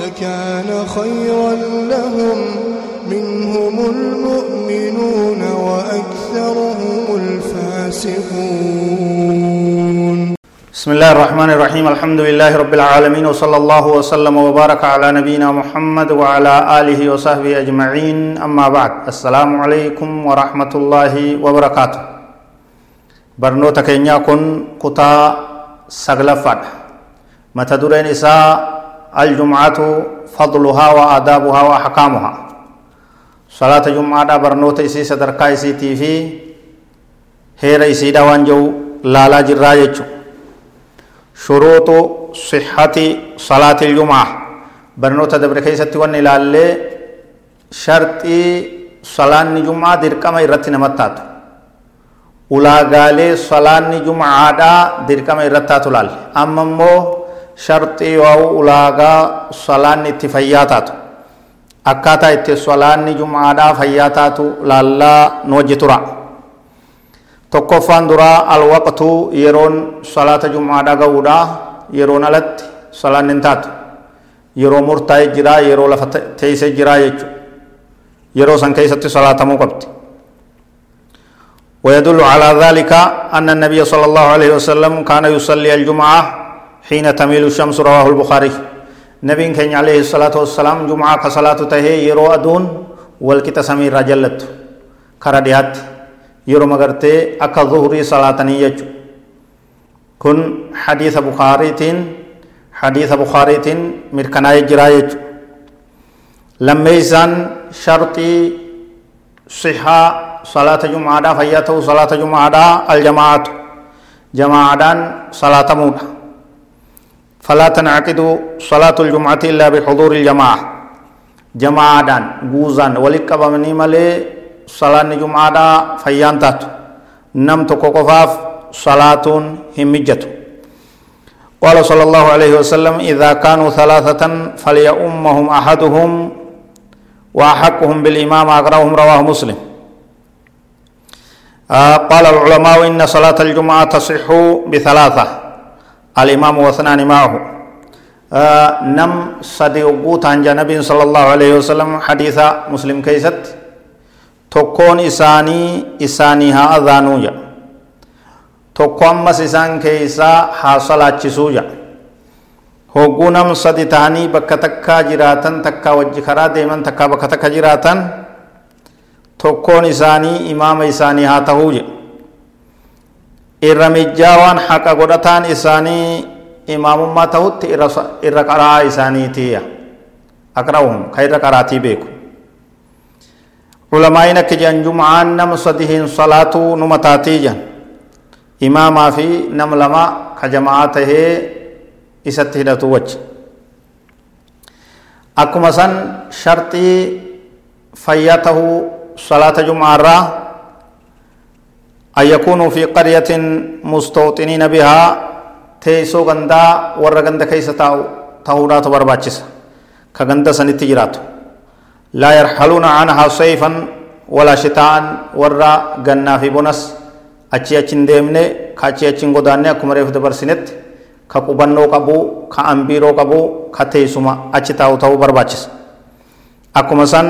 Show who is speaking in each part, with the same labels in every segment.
Speaker 1: لكان خيرا لهم. منهم المؤمنون وأكثرهم الفاسقون.
Speaker 2: بسم الله الرحمن الرحيم. الحمد لله رب العالمين وصلى الله وسلم وبارك على نبينا محمد وعلى آله وصحبه أجمعين. أما بعد السلام عليكم ورحمة الله وبركاته. برنوتا كينيا كن كتا سغلفات متى درين إساء الجمعة فضلها وآدابها وأحكامها. صلاة جمعة برنوتا إسي صدركا إسي تيفي هير إسي دوان جو لالا جراجة شروط صحة صلاة الجمعة. برنوتا دبر كيستي ون إلالي شرطي صلاة الجمعة درقم إرتي نمتاتو. ulaagaalee salaanni jumcaadhaa dirqama irrattaatu laal amma immoo sharxii waa ulaagaa salaanni itti fayyaa taatu akkaataa itti salaanni jumcaadhaa fayyaa taatu laallaa nu wajji tura tokkoffaan duraa alwaqtuu yeroon salaata jumcaadhaa ga'uudha yeroon alatti salaanni hin taatu yeroo murtaa'e jiraa yeroo lafa teessee jiraa jechuudha yeroo san keessatti salaatamuu qabdi ويدل على ذلك أن النبي صلى الله عليه وسلم كان يصلي الجمعة حين تميل الشمس رواه البخاري. نبي كان عليه الصلاة والسلام جمعة كصلاة تهي يرو أدون والكتا سمير رجلت. كرديات يرو مغرتي أكا ظهري صلاة نيجو كن حديث بخاري حديث بخاري مركنا يجرا يجو لما يسان شرطي صحة صلاة جمعة فياته صلاة جمعة الجماعة. جماعة صلاة مودا فلا تنعقد صلاة الجمعة إلا بحضور الجماعة. جماعة جوزان ولك بمني ملي صلاة جمعة فيان تاتو نم تكوكفاف صلاة همجة قال صلى الله عليه وسلم إذا كانوا ثلاثة فليؤمهم أحدهم وأحقهم بالإمام أقرأهم رواه مسلم. آه قال العلماء إن صلاة الجمعة تصح بثلاثة. الإمام واثنان معه آه نم صدي وقوت عن جنب صلى الله عليه وسلم حديث مسلم كيست تكون إساني إساني ها أذانوجا تكون مس إسان كيسا حاصلات چسوجا hogguu nam sadi tahanii bakka takkaa jiraatan takkaa wajji karaa deeman takkaa bakka takka jiraatan tokkoon isaanii imaama isaanii haa tahuu jedhe irra mijjaawaan haqa godhataan isaanii imaamummaa tahutti irra qaraa isaaniitiya aqra'uhum ka irra qaraatii beeku ulamaa'iin akka jedhan jum'aan nama sadihin salaatuu numa taatii jedhan imaamaa fi nam lama ka jama'aa tahee isatti hidhatu wajji akkuma san sharxii fayyaa tahuu جمعة را أن يكونوا في قرية مستوطنين بها تيسو غندا ورا غندا كيس تاو تاودا تبرباچس كغندا سنت جرات لا يرحلون عنها صيفا ولا شتاء ورا غنا في بونس achi achin deemne ka achi achin godaanne akkuma reefu dabarsinetti ka qubannoo qabu ka ambiiroo qabu ka teessuma achi taa'u ta'uu barbaachisa akkuma san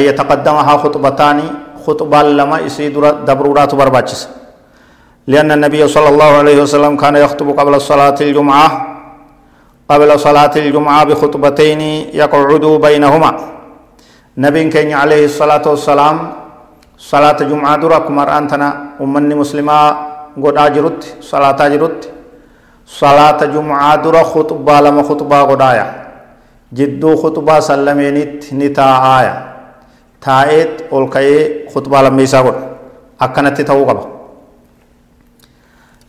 Speaker 2: yataqaddamahaa khuxbataani khuxbaan lama isii dura dabruudhaatu barbaachisa لأن النبي صلى الله عليه وسلم كان يخطب قبل صلاة الجمعة قبل صلاة الجمعة بخطبتين يقعد بينهما. نبي كان عليه الصلاة والسلام صلاة الجمعة درك مرأنتنا أمني مسلمة قد أجرت صلاة أجرت. صلاة الجمعة در خطبة لما خطبة قدايا jidduu khutbaa sallameenitti ni taa'aaya taa'eet ol ka'ee khutbaa lammeessaa godha akkanatti ta'uu qaba.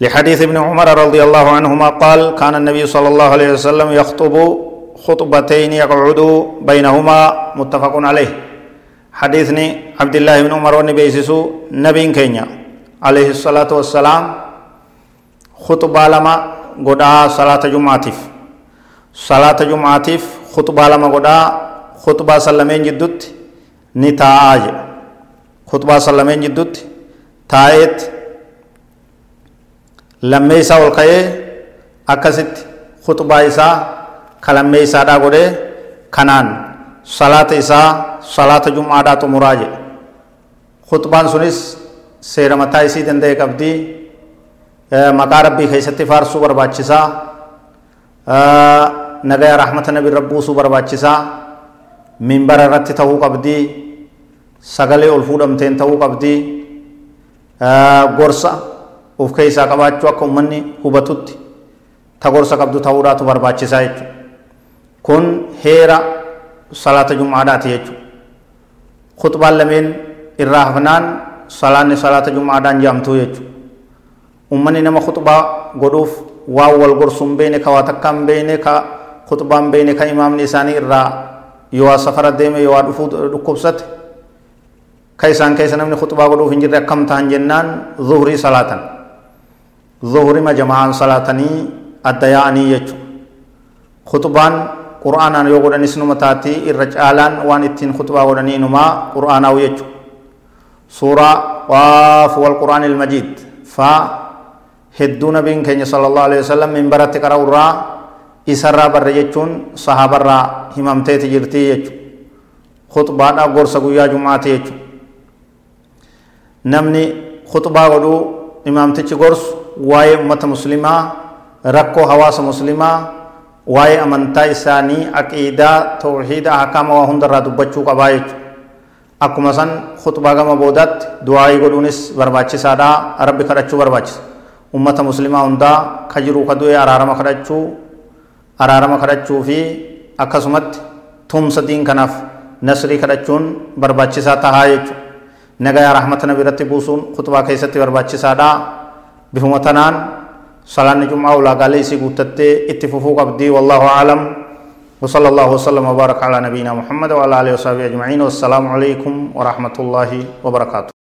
Speaker 2: لحديث ابن عمر رضي الله عنهما قال كان النبي صلى الله عليه وسلم يخطب خطبتين يقعد بينهما متفق عليه حديثني عبد الله بن عمر ونبيسسو نبي كينيا عليه الصلاة والسلام خطبة لما قدا صلاة جمعاتف صلاة جمعاتف خطبة لما قدا خطبة سلمين جدت نتاج خطبة سلمين جدت تايت لما يسا والقيه أكست خطبة يسا كلمة يسا دا قده كنان صلاة يسا صلاة جمعة دا تمراجع خطبان سنس سير متى يسي دنده قبدي maqaa rabbii keessatti faarsuu barbaachisaa. Nagaya rahmata nabi rabbuusuu barbaachisaa. Minbara irratti ta'uu qabdii sagalee ol fuudhamteen ta'uu qabdii gorsa uf keessaa qabaachuu akka ummanni hubatutti ta gorsa qabdu ta'uudhaatu barbaachisaa jechuudha kun heera salaata jum'aadhaati jechuudha khutbaan lameen irraa hafnaan salaanni salaata jum'aadhaan jaamtuu jechuudha ummanni nama khutbaa godhuuf waan wal gorsu hin beene ka waa takka hin ka khutbaa hin ka imaamni isaanii irraa yoo safara deeme yoo dhufuu dhukkubsate ka isaan keessa namni khutbaa godhuuf hin jirre akkam ta'an jennaan zuhurii salaatan zuhurima jama'aan salaatanii adda yaa'anii jechuudha khutbaan qur'aanaan yoo godhanis numa taati irra caalaan waan ittiin khutbaa godhanii inumaa qur'aanaa'u jechuudha suuraa waaf wal qur'aan ilmajiid faa hedduu nabiin keenya sallallahu alaihi wasallam minbaratti qara'urraa isarraa barre jechuun sahabarraa himamteeti jirtii jechuudha khutbaadhaa gorsa guyyaa jumaati jechuudha namni khutbaa godhuu imaamtichi gorsu waa'ee ummata muslimaa rakkoo hawaasa muslimaa waa'ee amantaa isaanii aqiidaa tawxiida ahkaama waa hundarraa dubbachuu qabaa jechuudha akkuma san khutbaa gama boodaatti du'aayii godhuunis barbaachisaadha rabbi kadhachuu barbaachisa ummata muslimaa hundaa ka jiru ka du'e araarama kadhachuu araarama kadhachuu fi akkasumatti tumsa diin kanaaf nasrii kadhachuun barbaachisaa tahaa jechuudha nagayaa rahmata nabi irratti buusuun khutbaa keessatti barbaachisaadha bifuma tanaan salaanni jum'aa ulaagaalee isii guuttattee itti fufuu qabdii wallaahu aclam وصلى الله وسلم وبارك على نبينا محمد وعلى اله وصحبه اجمعين والسلام عليكم ورحمه الله وبركاته